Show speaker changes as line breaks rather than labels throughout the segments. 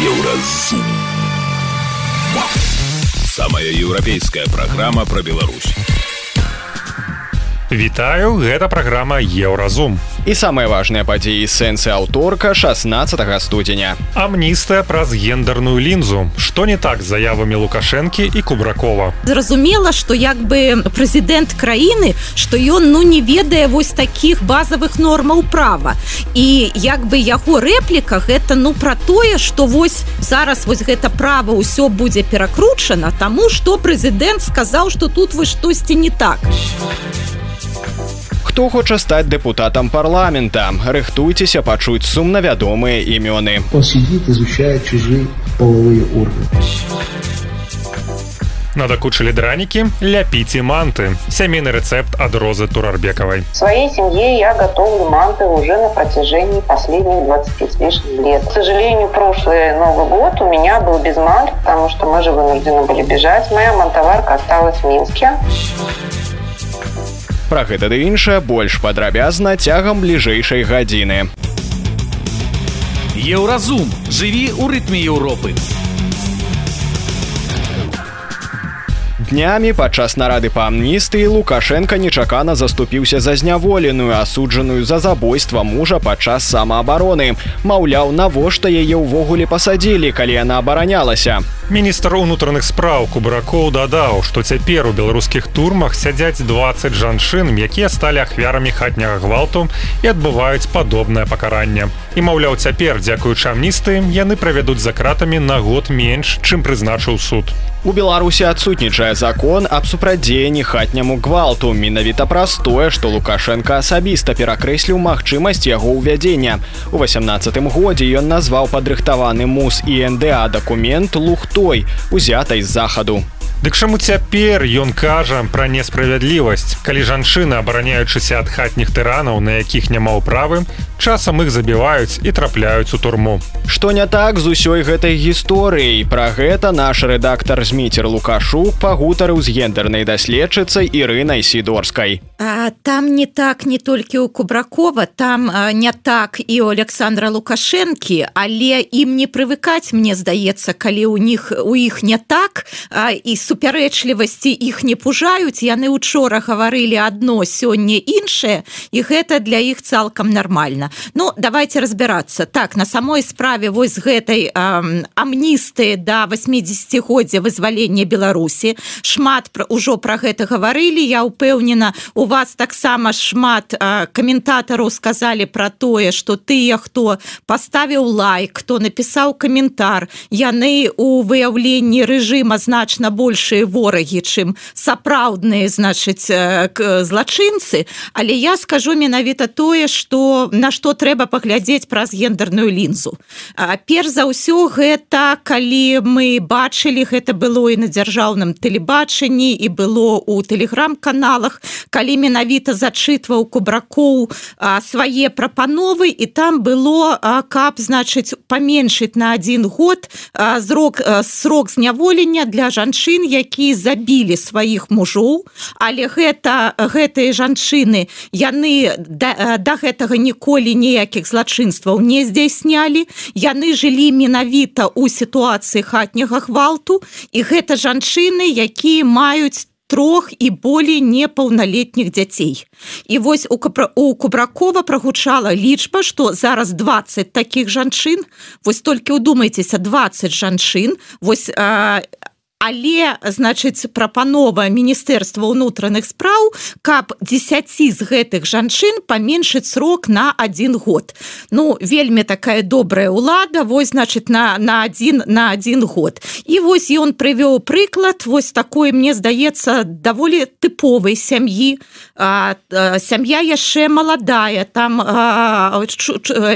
Еўразум. Самая еўрапейская праграма пра Беларусь.
Вітаю, гэта праграма Еўразум.
І самыя важныя падзеі сэнсы аўторка 16 студзеня.
Амністыя праз гендерную лінзу. Што не так з заявамі Лукашэнкі і Кубракова.
Зразумела, што як бы прэзідэнт краіны, што ён ну не ведае вось такіх базавых нормаў права. І як бы яго рэпліка гэта ну пра тое, што вось зараз вось гэта права ўсё будзе перакручана, таму што прэзідэнт сказаў, што тут вы штосьці не так
хто хоча стаць дэпутатам парламента. Рыхтуйцеся пачуць сумна вядомыя імёны.
Он сидит изучая чужие половые органы.
Надакучылі дранікі ляпіце манты. Сямейны рэцэпт ад розы турарбекавай
своей семье я готовлю манты уже на протяжении последних 20 лишних лет. К сожалению прошлый новый год у меня был без мант потому что мы же вынуждены были бежать. Моя мантоварка осталась в минске
Пра гэта ды іншае больш падрабязна цягам бліжэйшай гадзіны.
Еўразум жыві ў рытме Еўропы.
днямі падчас нарады па амністыі лукашенко нечакана заступіўся за зняволеную асуджаную за забойства мужа падчас самаабароны маўляў навошта яе ўвогуле пасадзілі калі яна абаранялася
міністр унутраных спраў кубракоў дадаў што цяпер у беларускіх турмах сядзяць 20 жанчын якія сталі ахвярамі хатняга гвалту і адбываюць падобнае пакаранне. І маўляў цяпер дзякуючы амністы яны правядуць за кратамі на год менш чым прызначыў суд.
У беларусі адсутнічае закон аб супрадзеянні хатняму гвалту. Менавіта праз тое што лукашенко асабіста перакрэсліў магчымасць яго ўвядзення. У 18 годзе ён назваў падрыхтаваны мус і нда дакумент лухтой узятай з захаду
Дык чаму цяпер ён кажа пра несправядлівасць? Калі жанчыны абараняючыся ад хатніх тыранаў на якіх няма ўправы часам іх забіваюць і трапляюць у турму.
Што не так з усёй гэтай гісторыяй? Пра гэта наш рэдактар зміцер лукашук пагутарыў з гендернай даследчыцай ірынай сідорскай.
А, там не так не толькі у кубракова там а, не так і у александра лукашэнкі але ім не прывыкаць мне здаецца калі у них у іх не так а, і супярэчлівасці іх не пужаюць. Яны учора гаварылі одно сёння іншае і гэта для іх цалкам нормально Ну давайте разбирацца так на самой справе вось гэтай амністы до да 80годдзя вызвалення беларусі. Шмат пра ўжо про гэта гаварылі я упэўнена у вас таксама шмат каментатараў сказалі пра тое что тыя хто паставіў лайк хто напісаў каментар яны у выяўленні рэжыма значна большыя ворагі чым сапраўдныя значыць злачынцы. Але я скажу менавіта тое что на что трэба паглядзець праз гендерную лінзу. Перш за ўсё гэта калі мы бачылі гэта было і на дзяржаўным тэлебачанні і было у тэлеграм-каналах калі менавіта зачытваў кубракоў свае прапановы і там было а, каб значыць паменшыць на один год зрок срок зняволення для жанчын які забілі сваіх мужоў але гэта гэтыя жанчыны яны да, да гэтага ніколі ніякіх злачынстваў не здзяйснялі яны жылі менавіта у сітуацыі хатняга гвалту і гэта жанчыны якія маюць трох і болей непаўналетніх дзяцей. І вось у, капра... у кубракова прагучала лічба, што зараз 20 такіх жанчын, вось толькі ўдумайцеся 20 жанчын, вось, але значыць прапанова міністэрства ўнутраных спраў каб 10 з гэтых жанчын паменшыць срок на один год. Ну вельмі такая добрая ўлада вось значит на на один на один год. І вось ён прывёў прыклад вось такой мне здаецца даволі тыповай сям'і. Сям'я яшчэ маладая там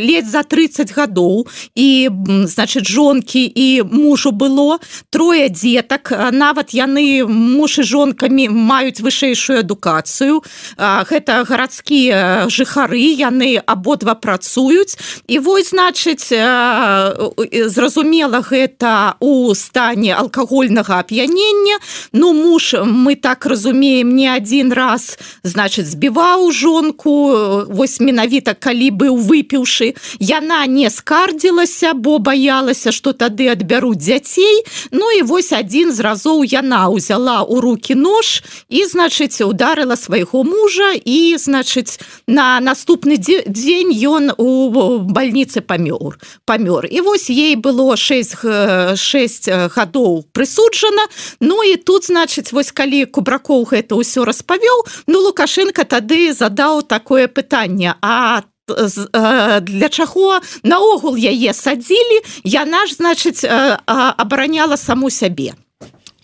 ледь за 30 гадоў. І значит жонкі і мужу было трое дзетак гэтак нават яны муж і жонкамі маюць вышэйшую адукацыю. Гэта гарадскія жыхары яны абодва працуюць. І вось значыць зразумела гэта у стане алкагольнага ап'янення. Ну муж мы так разумеем не один раз значит збіваў жонку вось менавіта калі быў выпіўшы. Яна не скардзілася бо баялася что тады адбяруць дзяцей. Ну і вось один з разоў яна ўзяла у руки нож і значыць ударыла свайго мужа і значыць на наступны дзень ён у больніцы памёр памёр. І вось ей было 6 6 гадоў прысуджана. Ну і тут значыць вось калі кубракоў гэта ўсё распавёў ну лукашенко тады задаў такое пытанне а для чаго наогул яе садзілі? Яна ж значыць абараняла саму сябе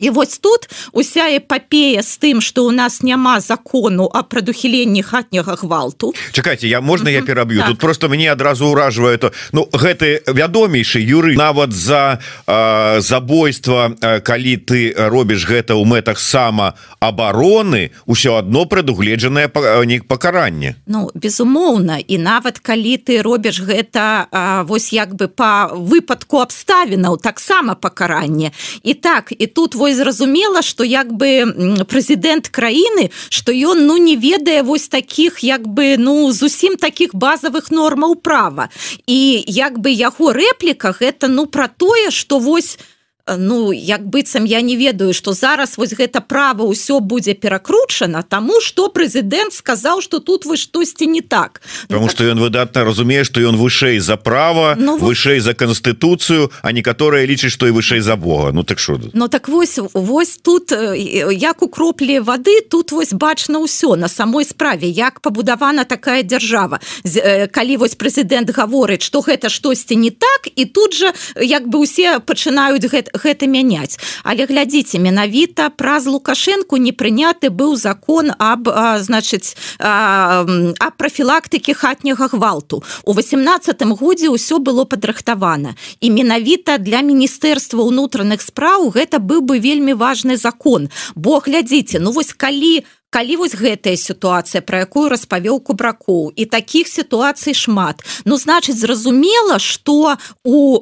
І вось тут уся эпопея з тым что у нас няма закону о прадухіленні хатняга гвалту.
Чакайте я можна я пераб'ю так. тут просто мне адразу ўражвае то ну гэты вядомейшы юры нават за э, забойства э, калі ты робіш гэта ў мэтах самаабароны ўсё одно прадугледжанае не пакаранне.
Ну безумоўна і нават калі ты робіш гэта э, вось як бы по выпадку абставінаў таксама пакаранне. І так і тут вось зразумела что як бы прэзідэнт краіны что ён ну не ведае вось таких як бы ну зусім таких базовых нормаў права. І як бы яго рэпліках это ну про тое что вось у ну як быццам я не ведаю что зараз вось гэта право ўсё будзе перакручана тому что прэзідэнт сказаў что тут вы штосьці не так.
Потому ну, что так... ён выдатна разумее что ён вышэй за права ну, вышэй за конституцыю а некаторыя лічаць что і вышэй за Бога. Ну так что
Ну так вось вось тут э, як у кроплі воды тут вось бачна ўсё на самой справе як пабудавана такая дзяржава. Э, калі вось прэзідэнт гаворыць что гэта штосьці не так і тут же як бы усе пачынаюць гэта гэта мяняць. Але глядзіце менавіта праз лукашенко не прыняты быў закон об значыць а профілактыкі хатняга гвалту. У восемнадцатым годзе ўсё было падрыхтавана. І менавіта для міністэрства ўнутраных спраў гэта быў бы вельмі важны закон. Бо глядзіце ну вось калі у калі вось гэтая сітуацыя про якую распавёў кубракоў і таких сітуацый шмат ну значыць зразумела что у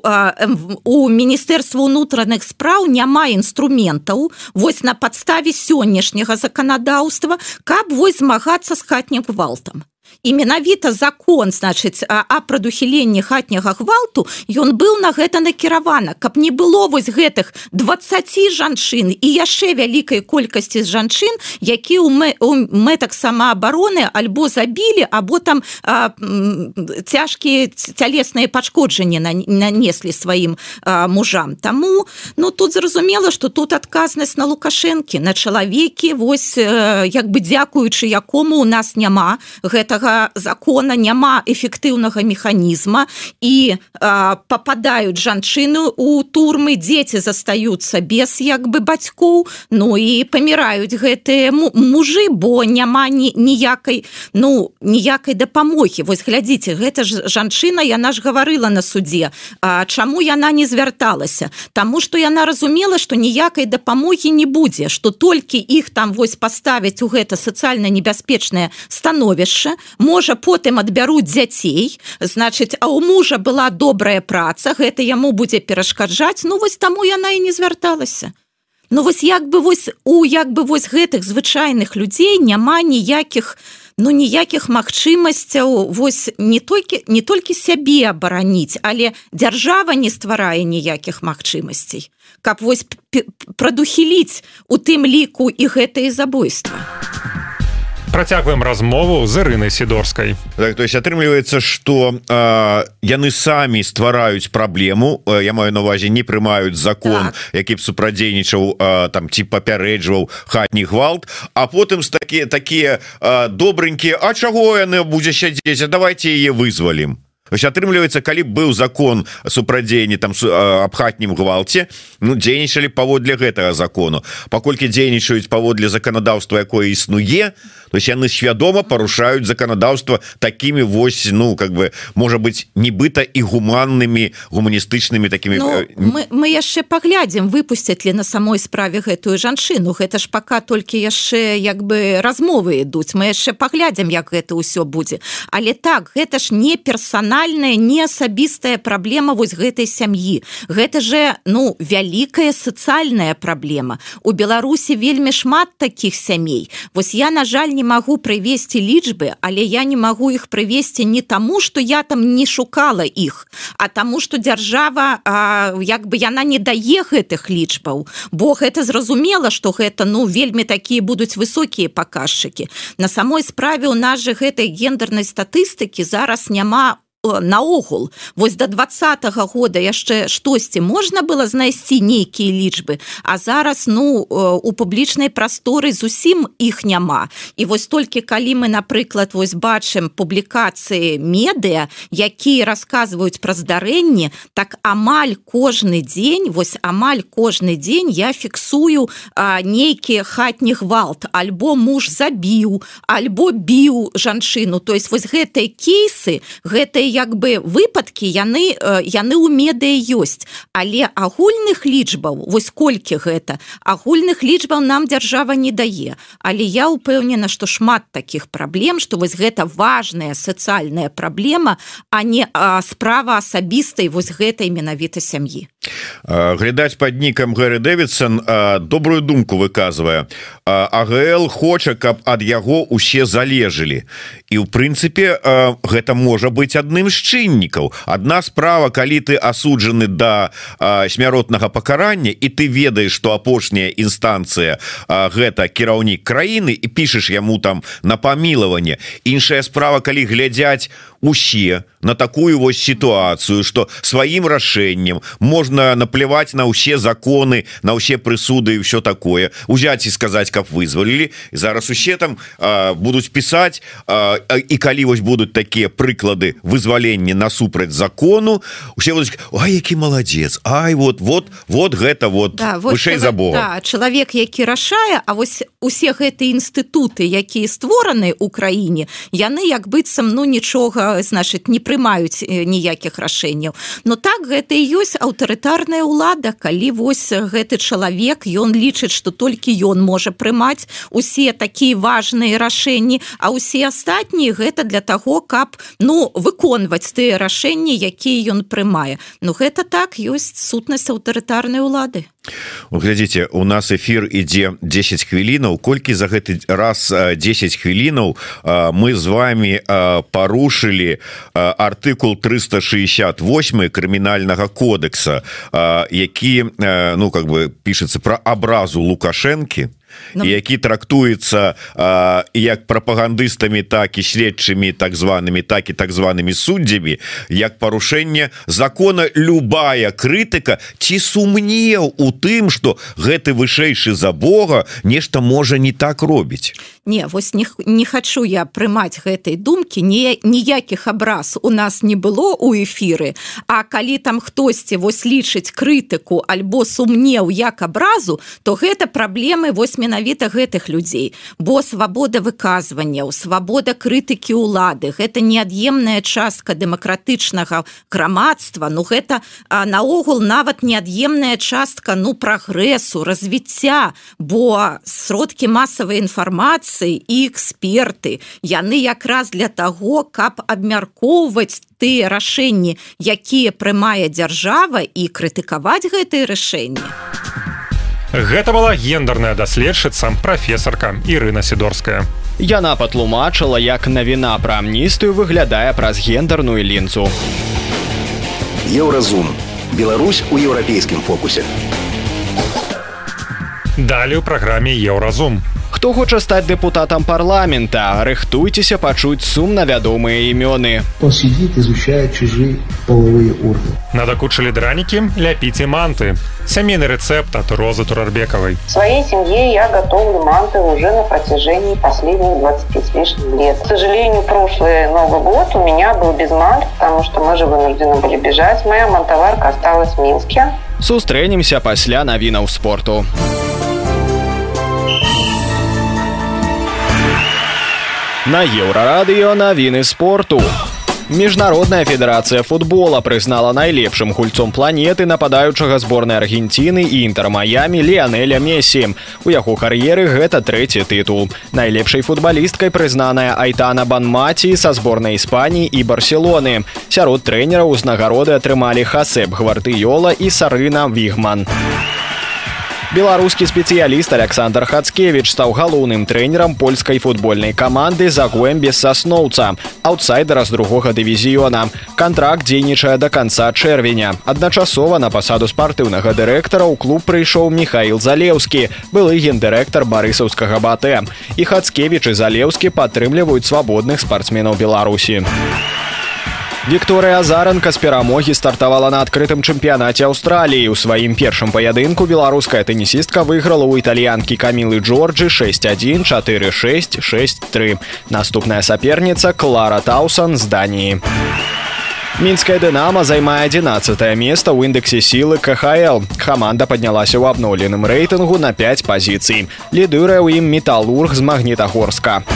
у міністэрства унутраных спраў няма інструментаў вось на падставе сённяшняга заканадаўства каб вось змагацца з хатнім гвалтам і менавіта закон значыць а прадухіленні хатняга гвалту ён быў на гэта накіравана. Каб не было вось гэтых 20 жанчын і яшчэ вялікай колькасці жанчын які у мэтак самаабароны альбо забілі або там цяжкія цялесныя пашкоджанні нанеслі сваім мужам. Таму ну тут зразумела что тут адказнасць на лукашэнкі на чалавекі. Вось як бы дзякуючы якому у нас няма гэтага гэтага закона няма эфектыўнага механізма і а, попадаюць жанчыны у турмы дзеці застаюцца без як бы бацькоў Ну і паміраюць гэтыя мужы бо няма ні ніякай ну ніякай дапамогі. Вось глядзіце гэта ж жанчына яна ж гаварыла на суде А чаму яна не звярталася? Таму что яна разумела что ніякай дапамогі не будзе что толькі іх там вось паставяць у гэта сацыяльна небяспечнае становішча можа потым адбяруць дзяцей значыць а у мужа была добрая праца гэта яму будзе перашкаджаць. Ну вось таму яна і не звярталася. Ну вось як бы вось у як бы вось гэтых звычайных людзей няма ніякіх ну ніякіх магчымасцяў вось не толькі не толькі сябе абараніць але дзяржава не стварае ніякіх магчымасцей каб вось прадухіліць у тым ліку і гэтае забойства. а
працягваем размову з рынай сидорскай
так, то есть атрымліваецца что яны самі ствараюць праблему я маю на увазе не прымаюць закон так. які б супрадзейнічаў там ці папярэджваў хатні гвалт а потым з такія такія добрынькія А чаго яны будзе сядзець? Давайте яе вызвалім атрымліваецца калі быў закон супрадзеянні там абхатнім гвалце ну дзейнічалі паводле гэтага закону. Паколькі дзейнічаюць паводле заканадаўства якое існуе то есть яны свядома парушаюць заканадаўства такими вось ну как бы можа быть нібыта і гуманнымі гуманістычнымі такими
ну, мы, мы яшчэ паглядзім выпусцяць ли на самой справе гэтую жанчыну. Гэта ж пока толькі яшчэ як бы размовы ідуць. Мы яшчэ паглядзім як гэта ўсё будзе. Але так гэта ж не персанальная не асабістая праблема вось гэтай сям'і. Гэта же ну вялікая сацыяльная праблема. У беларусі вельмі шмат таких сямей. Вось я на жаль не магу прывесці лічбы але я не магу іх прывесці не таму что я там не шукала іх а таму что дзяржава як бы яна не дае гэтых лічбаў. Бо гэта зразумела что гэта ну вельмі такія будуць высокія паказчыкі. На самой справе у нас же гэтай гендернай статыстыкі зараз няма наогул. Вось до двадцатого года яшчэ штосьці можна было знайсці нейкія лічбы а зараз ну у публічнай прасторы зусім іх няма. І вось толькі калі мы напрыклад вось бачым публікацыі медыа якія расказваюць пра здарэнні так амаль кожны дзень вось амаль кожны дзень я фіксую нейкія хатні гвалт. Альбо муж забіў альбо біў жанчыну. То есть вось гэтыя кейсы гэтыя як бы выпадкі яны э, яны ў медыа ёсць. Але агульных лічбаў вось колькі гэта агульных лічбаў нам дзяржава не дае. Але я упэўнена што шмат таких праблем што вось гэта важная сацыяльная праблема а не а, справа асабістай вось гэтай менавіта сям'і.
Глядаць под нікам Гры Дэвидсон добрую думку выказвае. АГЛ хоча каб ад яго усе залежылі і у прынцыпе гэта можа быть адным з чыннікаў одна справа калі ты асуджаны да смяротнага пакарання і ты ведаеш что апошняя інстанцыя гэта кіраўнік краіны і пішаш яму там на памілаванне. Іншая справа калі глядзяць усе на такую вось сітуацыю что сваім рашэннем можна наплевать на ўсе законы на ўсе прысуды і все такое. Узяць і сказаць каб вызвалілі зараз усе там будуць пісаць і калі вось будуць такія прыклады вызвалення насупраць закону усе Ай які маладзец Ай вот вот вот гэта вот да, вышэй за Бога
да, чалавек які рашае А вось усе гэтыя інстытуты якія створаны ў краіне яны як быццам ну нічога значит не прымаюць ніякіх рашэнняў. Но так гэта і ёсць аўтарытарная ўлада калі вось гэты чалавек ён лічыць что толькі ён можа прымаць усе такія важные рашэнні а ўсе астатнія гэта для того каб ну выконваць тыя рашэнні якія ён прымае. Ну гэта так ёсць сутнасць аўтарытарнай улады
глядзіце у нас эфир ідзе 10 хвілінаў колькі за гэты раз 10 хвілінаў мы з вами парушылі артыкул 368 крымінальнага кодекса які ну как бы пішется про абразу лукашэнкі ну, які трактуецца як прапагандыстамі так і следчымі так зваными так і так зваными суддзямі як парушэнне закона любая крытыка ці сумнеў у тым что гэты вышэйшы за Бога нешта можа не так робіць?
Не вось не, не хочу я прымаць гэтай думкі не ніякіх абраз у нас не было у эфиры А калі там хтосьці вось лічыць крытыку альбо сумнеў як абразу то гэта праблемы вось менавіта гэтых людзей. Бо свабода выказванняў свабода крытыкі ўлады гэта неад'емная частка дэмакратычнага грамадства Ну гэта наогул нават неад'емная частка ну прагрэсу развіцця. Бо сродкі масавай інфармацыі і эксперты яны якраз для таго каб абмяркоўваць тыя рашэнні якія прымае дзяржава і крытыкаваць гэтые рашэнні
Гэта была гендерная даследчыца прафесарка Ірына сідорская.
Яна патлумачыла, як навіна пра амністыю выглядае праз гендерную лінзу.
Еўразум. Беларусь у еўрапейскім фокусе.
Далі ў праграме Еўразум.
хто хоча стаць дэпутатам парламента рыхтуйцеся пачуць сумна вядомыя імёны
Он сидит, изучает чужие половые органы.
Надакучылі дранікі, ляпіце манты. Сямейны рэцэпт ад розы Турарбекавай.
В своей семье я готовлю манты уже на протяжении последних 20 с лишним лет. К сожалению, прошлый Новый год у меня был без мант, потому что мы же вынуждены были бежать. Моя мантоварка осталась в Минске.
сустрэнемся пасля навінаў спорту на еўрарадыё навіны спорту. Міжнародная федэрацыя футбола прызнала найлепшым гульцом планеты нападаючага зборнай аргенціны і інтэрмаямі леанеля месі у яго кар'еры гэта трэці тытул. Найлепшай футбалісткай прызнаная айтана банмаці са зборнай іспаніі і барселоны. Сярод трэнераў узнагароды атрымалі хасэб гвардыёла і сарына вігман беларускі спецыяліст александр хацкевич стаў галоўным трэнерам польскай футбольнай каманды загоем без сасноўца аутсайдера з другога дывізіёна. Контракт дзейнічае до конца чэрвеня. Адначасова на пасаду спартыўнага дырэктара ў клуб прыйшоў михаил залеўскі былы гендырэктар барысаўскага батэ і хацкевич і залеўскі падтрымліваюць свабодных спартсменаў беларусі Вікторыя Азаранка з перамогі стартавала на адкрытым чэмпіянаце Аўстраліі. У сваім першым паядынку беларуская тэнісістка выйграла ў італьянкі камілы Джорджы 61 46 63. Наступная саперніца Клара Таусан з Даніі. Мінская дынама займае 11 место ў індэксе сілы КХл. Каманда паднялася ў абноўленым рэйтынгу на 5 пазіцый. Лідырае ў ім металург з магнітагорска.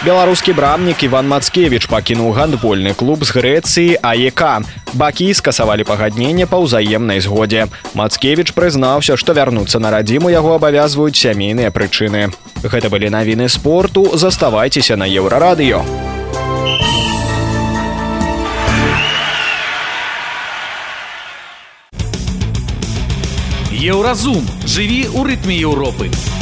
Беларускі брамнік Іван Мацкевіч пакінуў гандбольны клуб з Грэцыі АЕК. Бакі скасавалі пагадненне па ўзаемнай згодзе. Мацкевіч прызнаўся, што вярнуцца на радзіму яго абавязваюць сямейныя прычыны. Гэта былі навіны спорту, заставайцеся на еўрарадыё.
Еўразум. Жыві ў рытме Еўропы.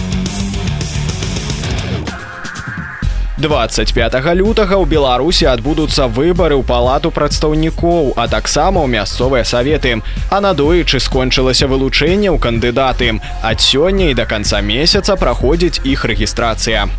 25 лютага ў беларусі адбудуцца выбары ў палату прадстаўнікоў а таксама ў мясцовыя саветы а надоечы скончылася вылучэнне ў кандыдаты ад сёння і до конца месяца праходзіць іх рэгістрацыя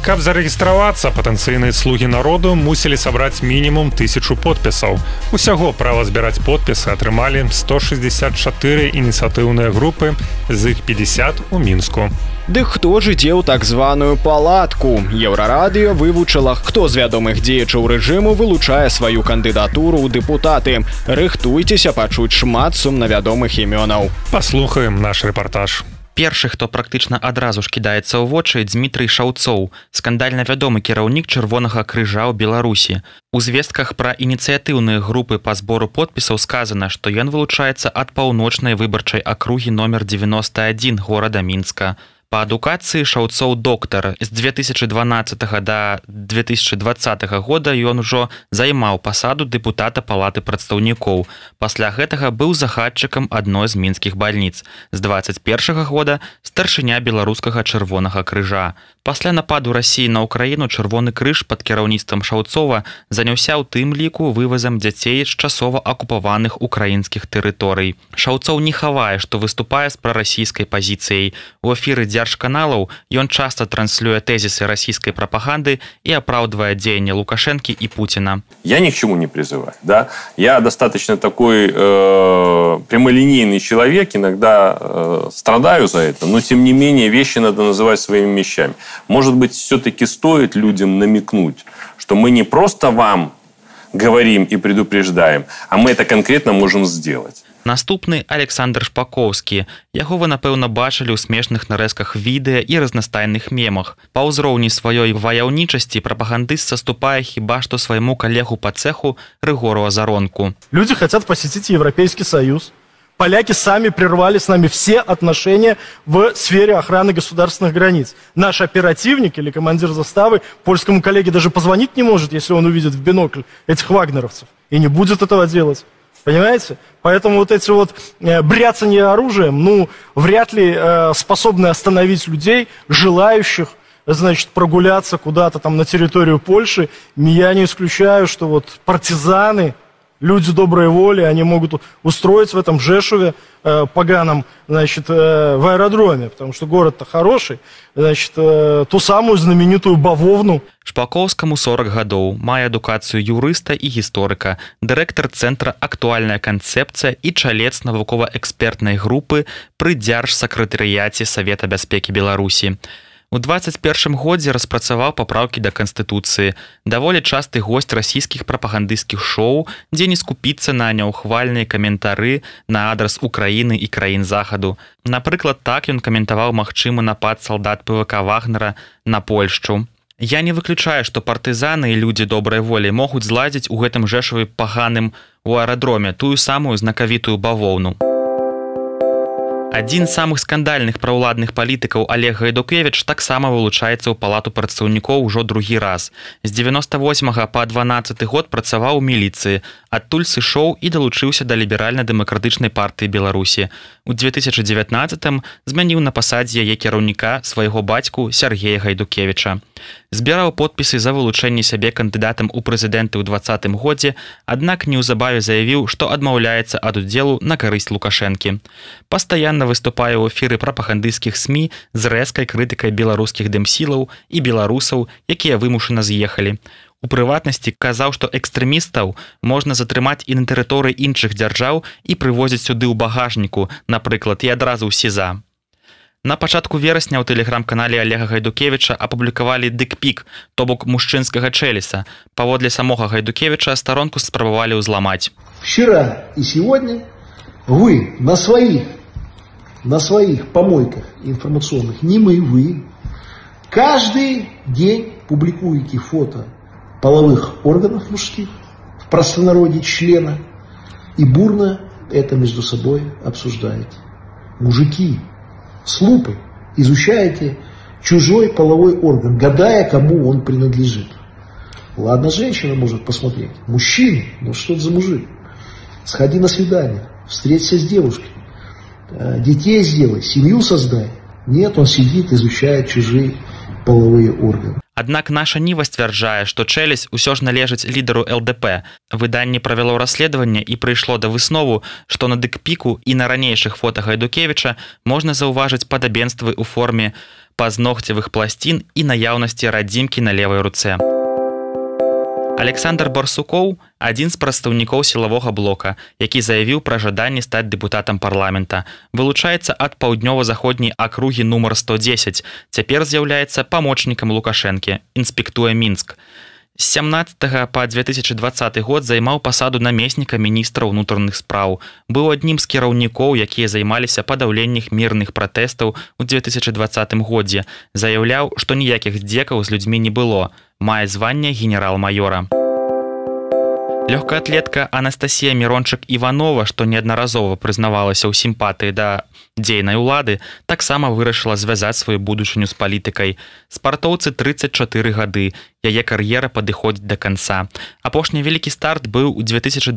Каб зарэгістравацца патэнцыйныя слугі народу мусілі сабраць мінімум тысячу подпісаў. Усяго права збіраць подпісы атрымалі 164 ініцыятыўныя групы, з іх 50 у мінску.
Дык хто ж ідзе ў так званую палатку. Еўрарадыё вывучыла, хто з вядомых дзеячаў рэжыму вылучае сваю кандыдатуру ў дэпутаты. Рыхтуйцеся пачуць шмат сумнавядомых імёнаў.
Паслухаем наш рэпартаж.
першы хто практычна адразу ж кідаецца ў вочы дмітрый шаўцоў скандальна вядомы кіраўнік чырвонага крыжа ў беларусі у звестках пра ініцыятыўныя групы па збору подпісаў сказана што ён вылучаецца ад паўночнай выбарчай акругі номер 91 горада мінска па адукацыі шаўцоў доктар з 2012 до 2020 года ён ужо займаў пасаду дэпутата палаты прадстаўнікоў пасля гэтага быў захадчыкам адной з мінскіх бальніц з 21 года старшыня беларускага чырвонага крыжа. Пасля нападу рассіі на ўкраіну чырвоны крыж под кіраўніцтвам шаўцова заняўся ў тым ліку вывазам дзяцей з часова акупаваных украінскіх тэрыторый шаўцоў не хавае што выступае з прарасійскай пазіцыяй у эфіры дзя дзяржканалаў ён часта транслюе тэзісы расійскай прапаганды і апраўдвае дзеянне лукашэнкі і пуціна
я ни к чему не призываю да я достаточно такой э, прямолинейный человек иногда э, страдаю за это но тем не менее вещи надо называть своими вещами может быть все-таки стоит людям намекнуть что мы не просто вам говорим и предупреждаем а мы это конкретно можем сделать
Наступны александр шпакоўскі яго вы напэўна бачылі ў смешных нарэзках відэа і разнастайных мемах па ўзроўні сваёй ваяўнічасці прапагандыст саступае хіба што свайму калегу по цеху рыгору азаронку
люди хотят посетить европейский союз поляки сами прервали с нами все отношения в сфере охраны государственных границ. Наш оперативник или командир заставы польскому коллеге даже позвонить не может, если он увидит в бинокль этих вагнеровцев. И не будет этого делать. Понимаете? Поэтому вот эти вот э, бряцания оружием, ну, вряд ли э, способны остановить людей, желающих, значит, прогуляться куда-то там на территорию Польши. Я не исключаю, что вот партизаны, люди доброй воли, они могут устроить в этом Жешуве э, поганом, значит, э, в аэродроме, потому что город-то хороший, значит, э, ту самую знаменитую бавовну.
Шпакоўскаму 40 гадоў мае адукацыю юрыста і гісторыка, дырэктар цэнтра актуальная канцэпцыя і чалец навукова-экспертнай групы пры дзяржсакратарыяце Савета бяспекі Беларусі. У 21 годзе распрацаваў папраўкі да канстытуцыі. Даволі часты госць расійскіх прапагандысцкіх шоу дзе не скупіцца на няўхвальныя каментары на адрас украіны і краін захаду. Напрыклад так ён каментаваў магчымы напад салдат пвк вагнера на польшчу. Я не выключаю што партызаны і людзі добрай волі могуць зладзіць у гэтым жэшавы паганым у аэрадроме тую самую знакавітую бавоўну Адзін з самых скандальных праўладных палітыкаў Олег Гайдукевич таксама вылучаецца ў палату прадстаўнікоў ужо другі раз. З 98 па 12 год працаваў у міліцыі, адтуль сышоў і далучыўся да ліберальна-дэмакратычнай партыі Беларусі. У 2019 змяніў на пасадзе яе кіраўніка свайго бацьку Сергея Гайдукевича збіраў подпісы за вылучэнне сябе кандыдатам у прэзідэнты ў двадцатым годзе аднак неўзабаве заявіў што адмаўляецца ад удзелу на карысць лукашэнкі пастаянна выступае ў эфіры прапагандысцкіх сМ з рэзкай крытыкай беларускіх дэмсілаў і беларусаў якія вымушана з'ехалі у прыватнасці казаў што экстрэмістаў можна затрымаць і на тэрыторыі іншых дзяржаў і прывозіць сюды ў багажніку напрыклад і адразу ў сеза На пачатку верасня ў тэлеграм-канале Олега Гайдукевича апублікавалі дыкпік, то бок мужчынскага чэліса. Паводле самога Гайдукевича старонку спрабавалі ўзламаць.
Вчера и сегодня вы на своих, на своих помойках информационных, не мы, вы, каждый день публикуете фото половых органов мужских, в простонародье члена, и бурно это между собой обсуждаете. Мужики, с лупой изучаете чужой половой орган, гадая, кому он принадлежит. Ладно, женщина может посмотреть. Мужчина, ну что это за мужик? Сходи на свидание, встреться с девушкой, детей сделай, семью создай. Нет, он сидит, изучает чужие половые органы.
Аднак наша ніва сцвярджае, што чэлесь усё ж належыць лідару ЛДП. Выданне правяло расследаванне і прыйшло да выснову, што на дыкпіку і на ранейшых фотах Гайдукевіча можна заўважыць падабенствы ў форме пазногцевых пласцін і наяўнасці радзімкі на левой руцэ. Александр Барсукоў адзін з прадстаўнікоў сілавога блока, які заявіў пра жаданне стаць дэпутатам парламента. Вылучаецца ад паўднёва-заходняй акругі нумар 110. Цяпер з'яўляецца памочнікам Лукашэнкі, інспектуе мінск. З 17 па 2020 год займаў пасаду намесніка міністра ўнутраных спраў. Быў аднім з кіраўнікоў, якія займаліся падаўленнях мірных пратэстаў у 2020 годзе. Заяўляў, што ніякіх здзекаў з людзьмі не было мае званне генерал-маёра. Лёгкаатлетка Анастасія Мірончык Іванова, што неаднаразова прызнавалася ў сімпатыі да дзейнай улады, таксама вырашыла звязаць сваю будучыню з палітыкай. Спартоўцы 34 гады. Яе кар'ера падыходзіць да канца. Апошні вялікі старт быў у 2021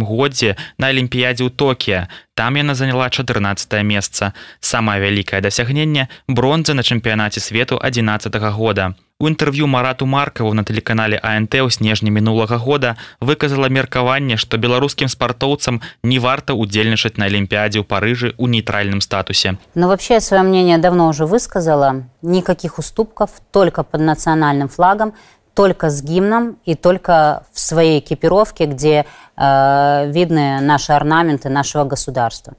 годзе на алімпіядзе ў Токія. Там яна заняла 14 месца. Самае вялікае дасягненне бронза на чэмпіянаце свету 11 -го года. У інтэрв'ю марату маркаву на тэлеканале ант ў снежні мінулага года выказала меркаванне што беларускім спартоўцам не варта удзельнічаць на алімпіадзе ў парыжы ў нейтральным статусе
но вообще свое мнение давно уже высказала никаких уступков только под национальным флагом только с гимном и только в своей экипировке где э, видны наши орнаменты нашего государства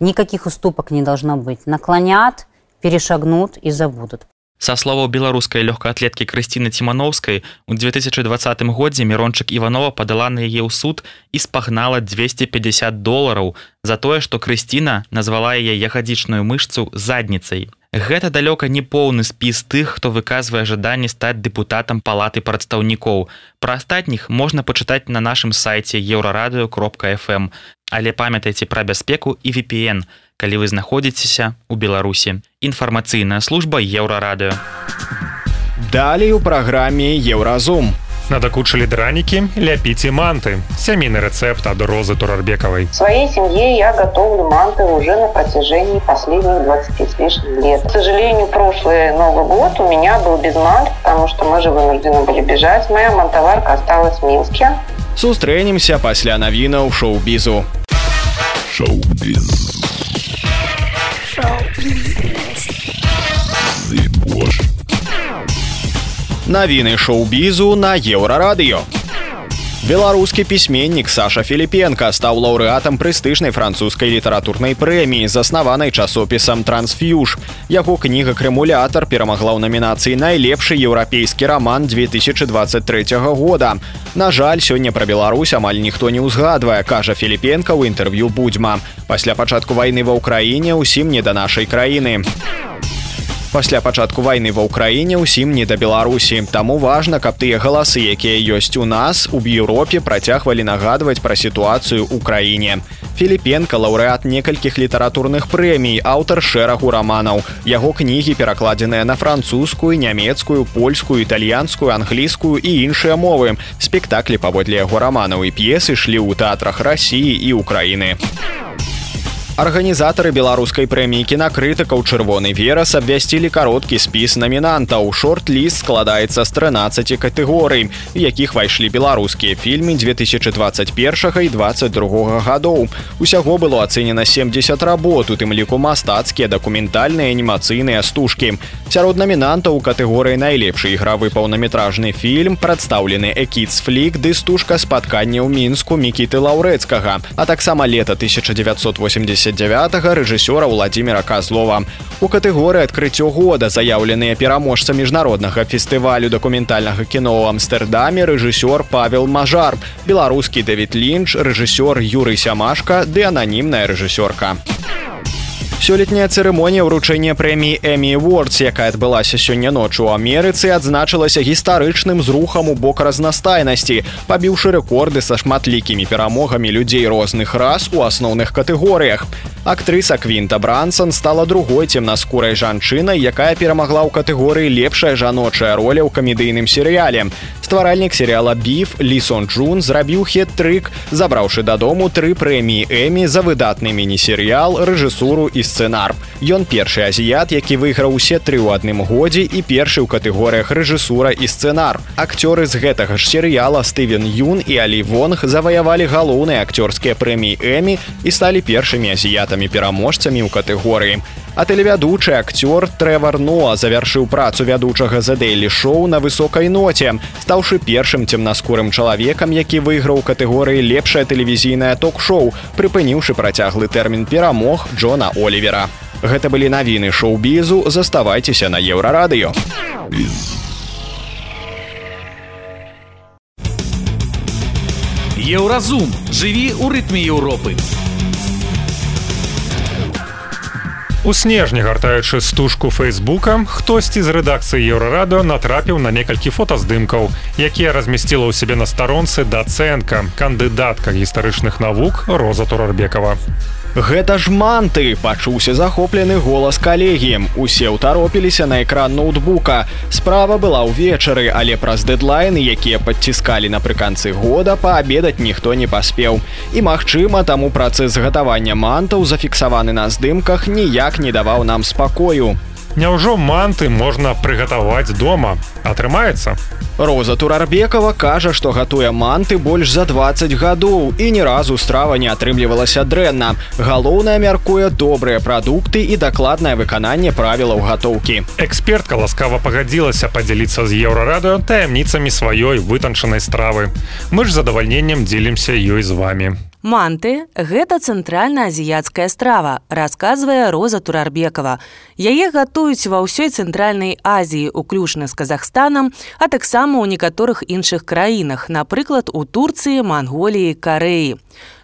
никаких уступок не должно быть наклонят перешагнут и забудут
Са словаў беларускай лёгкаатлеткі Крысціны Цімановскай у 2020 годзе Мрончык Іванова падала на яе ў суд і спагнала 250 долараў за тое, што Крысціна назвала яе ягадзічную мышцу задніцай. Гэта далёка не поўны спіс тых, хто выказвае жаданне стаць дэпутатам палаты прадстаўнікоў. Пра астатніх можна пачытаць на нашым сайце еўрарадыё кропка FM. Але памятайце пра бяспеку і VPN калі вы знаходзіцеся ў беларусі. Інфармацыйная служба еўрарадыё.
Далей у праграме еўразум.
Надакучылі дранікі ляпіце манты. Сямейны рецепт ад розы турарбекавай.
В своей семье я готовлю манты уже на протяжении последних 20 с лишним лет. К сожалению прошлый новый год у меня был без мант потому что мы же вынуждены были бежать. Моя мантоварка осталась в минске
сустрэнемся пасля навінаў шоу-бізу.
Шоу-біз
навіны шоу-бізу на еўрарадыё беларускі пісьменнік саша філіпенко стаў лаўрэатам прэстыжнай французскай літаратурнай прэміі заснаванай часопісам трансфьюж яго кніга крэмулятар перамагла ў намінацыі найлепшы еўрапейскі роман 2023 года на жаль сёння пра Беларусь амаль ніхто не ўзгадвае кажа філіпенко ў інтэрв'ю будзьма пасля пачатку вайны ва ўкраіне ўсім не да нашай краіны пасля пачатку вайны ва ўкраіне ўсім не да беларусі. Таму важна каб тыя галасы якія ёсць у нас у еўропе працягвалі нагадваць пра сітуацыю ў краіне. Філіпенко лаўрэат некалькіх літаратурных прэмій аўтар шэрагу раманаў. Яго кнігі перакладзеныя на французскую нямецкую польскую італьянскую англійскую і іншыя мовы. Спектаклі паводле яго раманаў і п'есы шлі ў тэатрах рассіі і украіны арганізатары беларускай прэміі кінакрытыкаў чырвоны верас абвясцілі кароткі спіс намінантаў. Шорт-ліст складаецца з 13 катэгорый якіх пайшлі беларускія фільмы 2021 і 22 гадоў. Усяго было ацэнена 70 работ у тым ліку мастацкія дакументальныя анімацыйныя стужкі. Сярод намінантаў у катэгорыі найлепшы ігравы паўнаметражны фільм прадстаўлены экіц флік ды стужка спаткання ў мінску мікіты лаўрэцкага а таксама лета 1980 2009 рэжысёра владимира козлова у катэгорыі адкрыццё года заяўленыя пераможца міжнароднага фестывалю дакументальнага кіно ў амстэрдаме рэжысёр павел мажар беларускі дэвід лінч рэжысёр юрый сямашка ды ананімная рэжысёрка сёлетняя цырымонія ўручэння прэміі эмі вордс якая адбылася сёння ночу у амерыцы адзначылася гістарычным зрухам у бок разнастайнасці пабіўшы рэкорды са шматлікімі перамогамі людзей розных рас у асноўных катэгорыях. Актрыса квінта брансон стала другой цемнаскурай жанчынай якая перамагла ў катэгорыі лепшая жаночая роля ў камедыйным серыяле стваральнік серыяла біф лісон джун зрабіў хет-трык забраўшы дадому тры прэміі эмі за выдатны міні-серыял рэжысуру і сцэнар. Ён першы азіят які выйграў усе тры ў адным годзе і першы ў катэгорыях рэжысура і сцэнар. Акцёры з гэтага ж серыяла стывен юн і алі вонг заваявалі галоўныя акцёрскія прэміі эмі і сталі першымі азіятамі пераможцамі ў катэгорыі. А тэлевядучы акцёр трэвар ноа завяршыў працу вядучага за дэйлі шоу на высокай ноце стаўшы першым цемнаскурым чалавекам які выйграў катэгорыі лепшае тэлевізійнае ток-шоу прыпыніўшы працяглы тэрмін перамог Джона Олівера. Гэта былі навіны шоу-бізу. Заставайцеся на еўрарадыё.
Еўразум. Жыві ў рытме Еўропы.
У снежні гартаючы стужку фейсбука хтосьці з рэдакцыі еўрарадыо натрапіў на некалькі фотаздымкаў якія размясціла ў сябе на старонцы дацэнка кандыдатка гістарычных навук роза турарбекова.
Гэта ж манты пачуўся захоплены голас калегі. Усе ўтаропіліся на экран ноутбука справа была ўвечары але праз дэдлайны якія падціскалі напрыканцы года паабедаць ніхто не паспеў. І магчыма таму працэс гатавання мантаў зафіксаваны на здымках ніяк не даваў нам спакою.
Няўжо манты можна прыгатаваць дома? Атрымаецца?
Роза турарбекова кажа што гатуе манты больш за 20 гадоў і ні разу страва не атрымлівалася дрэнна. Галоўнае мяркуе добрыя прадукты і дакладнае выкананне правілаў гатоўкі.
Экспертка ласкава пагадзілася падзяліцца з еўрарадыо таямніцамі сваёй вытанчанай стравы. Мы ж задавальненнем дзелімся ёй з вами
Манты гэта цэнтральна-азіяцкая страва, расказвае Роза Турарбекова. Яе гатуюць ва ўсёй цэнтральнай Азіі, уключна з Казахстанам, а таксама ў некаторых іншых краінах, напрыклад, у Турцыі, Манголіі, Карэі.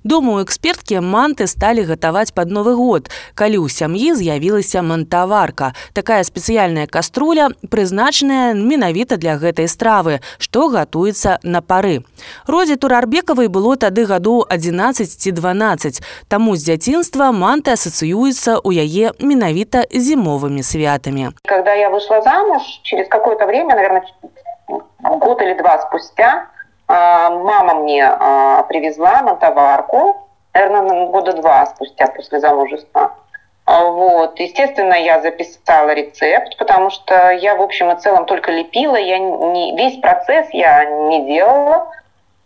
Думаю, эксперткі манты сталі гатаваць пад новы год, калі ў сям'і з'явілася мантаварка. Такая спецыяльная каструля прызначаная менавіта для гэтай стравы, што гатуецца на пары. Родзе турарбекавай было тады гадоў 11 ці 12. Таму з дзяцінства манты асацыюецца ў яе менавіта зімовымі святамі.
Когда я вышла замуж через какое-то время, наверное, год или два спустя, мама мне а, привезла на товарку, наверное, года два спустя после замужества. А, вот. Естественно, я записала рецепт, потому что я, в общем и целом, только лепила. Я не, весь процесс я не делала.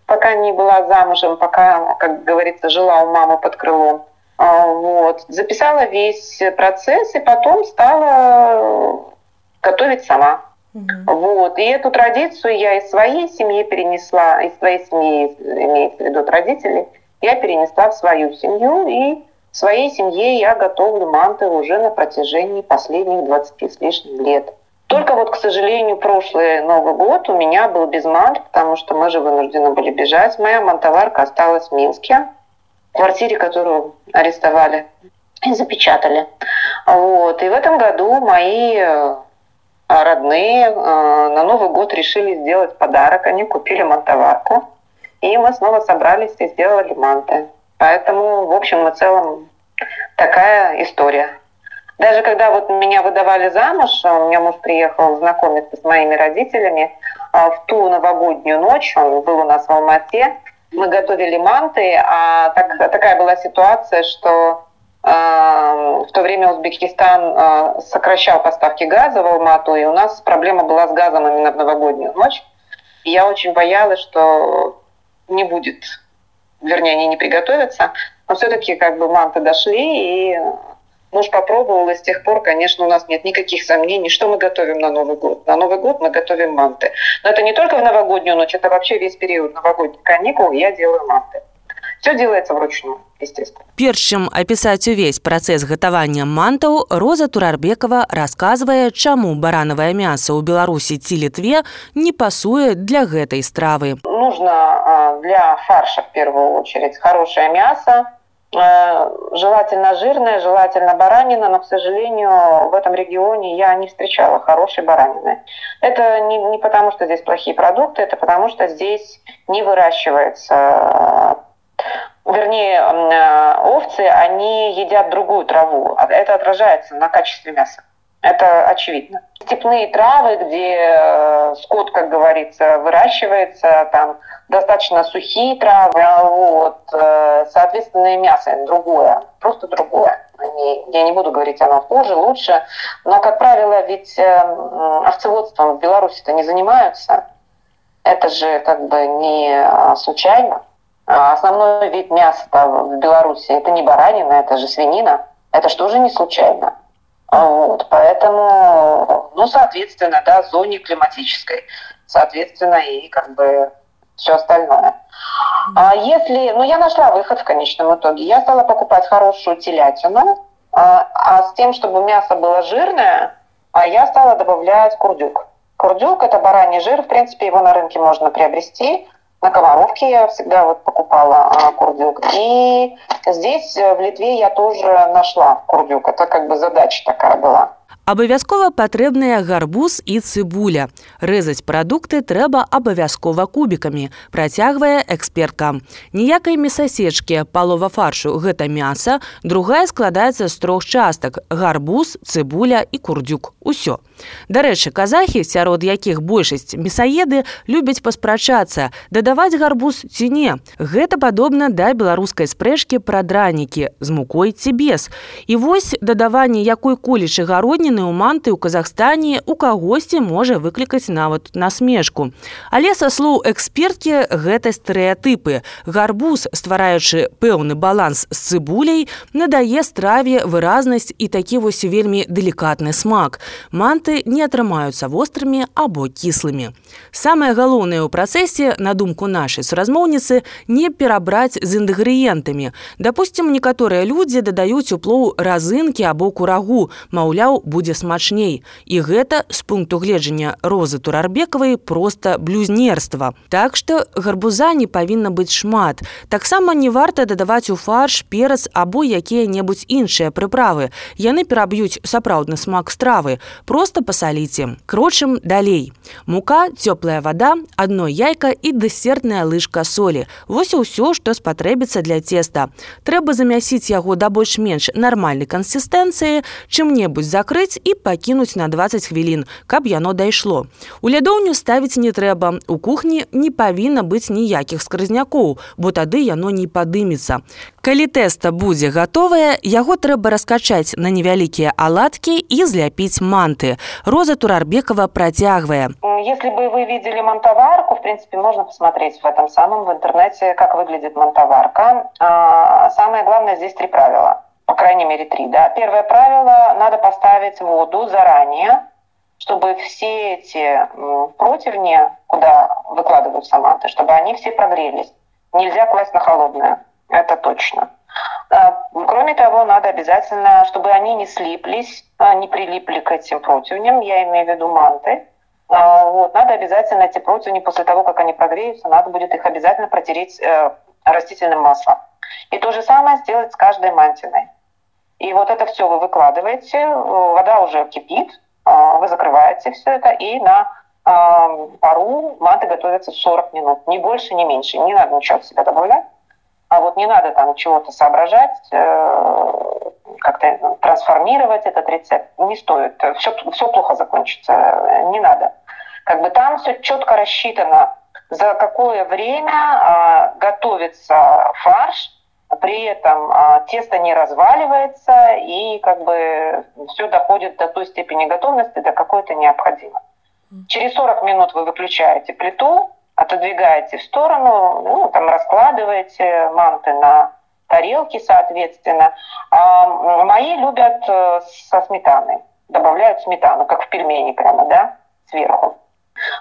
пока не была замужем, пока, как говорится, жила у мамы под крылом. А, вот. Записала весь процесс и потом стала готовить сама. Mm-hmm. Вот. И эту традицию я из своей семьи перенесла, из своей семьи, имеется в виду родителей, я перенесла в свою семью, и в своей семье я готовлю манты уже на протяжении последних 20 с лишним лет. Только вот, к сожалению, прошлый Новый год у меня был без мант, потому что мы же вынуждены были бежать. Моя мантоварка осталась в Минске, в квартире, которую арестовали и запечатали. Вот. И в этом году мои э, родные э, на Новый год решили сделать подарок. Они купили мантоварку. И мы снова собрались и сделали манты. Поэтому, в общем и целом, такая история. Даже когда вот меня выдавали замуж, а у меня муж приехал знакомиться с моими родителями, а, в ту новогоднюю ночь, он был у нас в Алмате, мы готовили манты, а так, такая была ситуация, что в то время Узбекистан э, сокращал поставки газа в Алмату, и у нас проблема была с газом именно в новогоднюю ночь. Я очень боялась, что не будет вернее, они не приготовятся, но все-таки как бы манты дошли, и муж попробовал, и с тех пор, конечно, у нас нет никаких сомнений, что мы готовим на Новый год. На Новый год мы готовим манты. Но это не только в новогоднюю ночь, это вообще весь период новогодних каникул я делаю манты. Все делается вручную, естественно.
Перш чым апісаць увесь працэс гатавання мантаў, Роза Турарбекова расказвае, чаму баранавае мясо ў Беларусі ці літве не пасуе для гэтай стравы.
Нужно для фарша в первую очередь хорошее мясо, желательно жирное, желательно баранина, но, к сожалению, в этом регионе я не встречала хорошей баранины. Это не, не потому, что здесь плохие продукты, это потому, что здесь не выращивается вернее, э, овцы, они едят другую траву. А это отражается на качестве мяса. Это очевидно. Степные травы, где э, скот, как говорится, выращивается, там достаточно сухие травы, вот, э, соответственно, и мясо другое, просто другое. Я не буду говорить, оно хуже, лучше, но, как правило, ведь овцеводством в Беларуси-то не занимаются. Это же как бы не случайно. А основной вид мяса в Беларуси это не баранина, это же свинина. Это что же не случайно? А вот, поэтому, ну, соответственно, да, зоне климатической, соответственно, и как бы все остальное. А если, ну, я нашла выход в конечном итоге. Я стала покупать хорошую телятину, а, а с тем, чтобы мясо было жирное, а я стала добавлять курдюк. Курдюк – это бараний жир, в принципе, его на рынке можно приобрести – на Комаровке я всегда вот покупала курдюк. И здесь, э, в Литве, я тоже нашла курдюк. Это как бы задача такая была.
Абавязкова патрэбныя гарбуз і цыбуля. Рэзаць прадукты трэба абавязкова кубікамі, працягвае экспертка. Ніякай месасечкі, палова фаршу гэта мяса, другая складаецца з трох частак: гарбуз, цыбуля і курдюк. Усё. Дарэчы, казахі, сярод якіх большасць месаеды любяць паспрачацца, дадаваць гарбуз ці не. Гэта падобна да беларускай спрэчкі пра дранікі з мукой ці без. І вось дадаванне якой колечы гародніны ў манты ў Казахстане у кагосьці можа выклікаць нават насмешку. Але са слоў эксперткі гэта стэеатыпы. Гарбуз, ствараючы пэўны баланс з цыбуляй, надае страве выразнасць і такі вось вельмі далікатны смак. Манты не атрымаюцца вострымі або кіслымі. Самае галоўнае ў працэсе, на думку нашай суразмоўніцы, не перабраць з інгрэдыентамі. Дапусцім, некаторыя людзі дадаюць у плоў разынкі або курагу, маўляў, будзе смачней. І гэта з пункту гледжання розы турарбекавай проста блюзнерства. Так што гарбуза не павінна быць шмат. Таксама не варта дадаваць у фарш, перац або якія-небудзь іншыя прыправы. Яны пераб'юць сапраўдны смак стравы. Просто просто пасаліце крочым далей мука цёплая вода одно яйка і дэсертная лыжка солі вось ўсё што спатрэбіцца для теста трэба замясіць яго да больш-менш нармальнай кансістэнцыі чым-небудзь закрыць і пакінуць на 20 хвілін каб яно дайшло у лядоўню ставіць не трэба у кухні не павінна быць ніякіх скрызнякоў бо тады яно не падымецца Калі тэста будзе гатовае, яго трэба раскачаць на невялікія аладкі і зляпіць манты. Роза Турарбекова працягвае.
Если бы вы видели мантоварку, в принципе, можно посмотреть в этом самом в интернете, как выглядит мантоварка. А, самое главное здесь три правила. По крайней мере, три. Да. Первое правило – надо поставить воду заранее, чтобы все эти противни, куда выкладываются манты, чтобы они все прогрелись. Нельзя класть на холодное это точно. А, кроме того, надо обязательно, чтобы они не слиплись, а, не прилипли к этим противням, я имею в виду манты, а, вот, надо обязательно эти противни, после того, как они прогреются, надо будет их обязательно протереть э, растительным маслом. И то же самое сделать с каждой мантиной. И вот это все вы выкладываете, вода уже кипит, вы закрываете все это, и на пару манты готовятся 40 минут. Ни больше, ни меньше. Не надо ничего в себя добавлять. А вот не надо там чего-то соображать, э, как-то трансформировать этот рецепт. Не стоит. Все, все плохо закончится. Не надо. Как бы там все четко рассчитано, за какое время а, готовится фарш, при этом а, тесто не разваливается и как бы все доходит до той степени готовности, до какой-то необходимо. Через 40 минут вы выключаете плиту, отодвигаете в сторону, ну, там раскладываете манты на тарелки, соответственно. А мои любят э, со сметаной, добавляют сметану, как в пельмени прямо, да, сверху.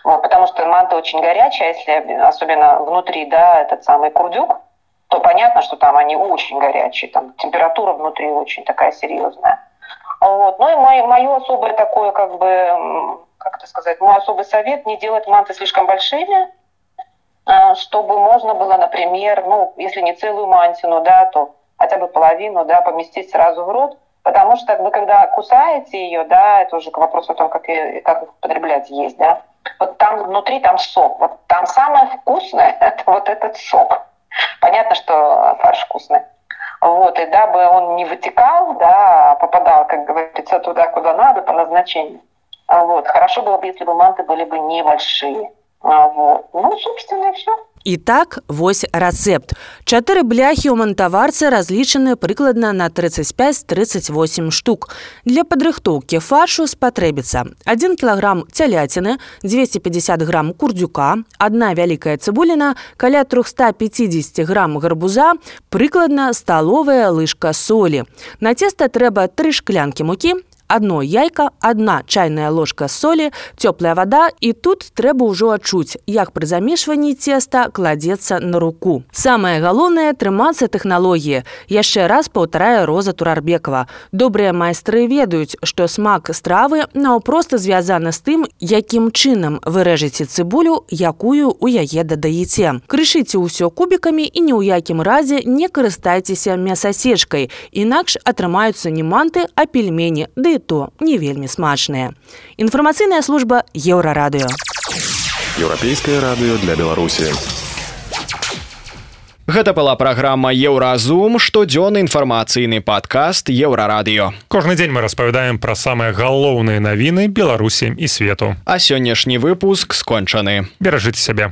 Вот, потому что манта очень горячая, если особенно внутри, да, этот самый курдюк, то понятно, что там они очень горячие, там температура внутри очень такая серьезная. Вот. Ну и мое, мое особое такое, как бы, как это сказать, мой особый совет не делать манты слишком большими, а, чтобы можно было, например, ну, если не целую мантину, да, то хотя бы половину, да, поместить сразу в рот, потому что вы когда кусаете ее, да, это уже к вопросу о том, как, ее, как употреблять есть, да, вот там внутри там сок, вот там самое вкусное, это вот этот сок. Понятно, что фарш вкусный. Вот, и дабы он не вытекал, да, а попадал, как говорится, туда, куда надо, по назначению. Вот, хорошо было бы, если бы манты были бы небольшие. Вот. Ну, собственно, все.
І так вось рацэпт. Чатыры бляхі ў мантаварцы разлічаны прыкладна на 35-38 штук. Для падрыхтоўкі фаршу спатрэбіцца 1 кілаграм цяляціны, 250 грам курдзюка, адна вялікая цыбуліна, каля 350 грам гарбуза, прыкладна сталовая лыжка солі. На цеста трэба тры шклянкі мукі, одно яйка одна чайная ложка соли теплая вода і тут трэба ўжо адчуць як пры замешванні теста кладецца на руку. Самое галоўнае трымацца тэхналогіі яшчэ раз паўтарае роза турарбекова. Добрыя майстры ведаюць што смак стравы наўпрост звязаны з тым якім чынам вы рэжаце цыбулю якую у яе дадаеце крышыце ўсё кубікамі і ні ў якім разе не карыстайцеся мясасечкай інакш атрымаюцца не манты а пельмені ды то не вельмі смачныя. Інфармацыйная служба еўрарадыё.
Еўрапейскае радыё для Беларусі.
Гэта была праграма Еўразум, штодзённы інфармацыйны падкаст еўрарадыё.
Кожны дзень мы распавядаем пра самыя галоўныя навіны Беларусі і свету.
А сённяшні выпуск скончаны.
Беражыце сябе.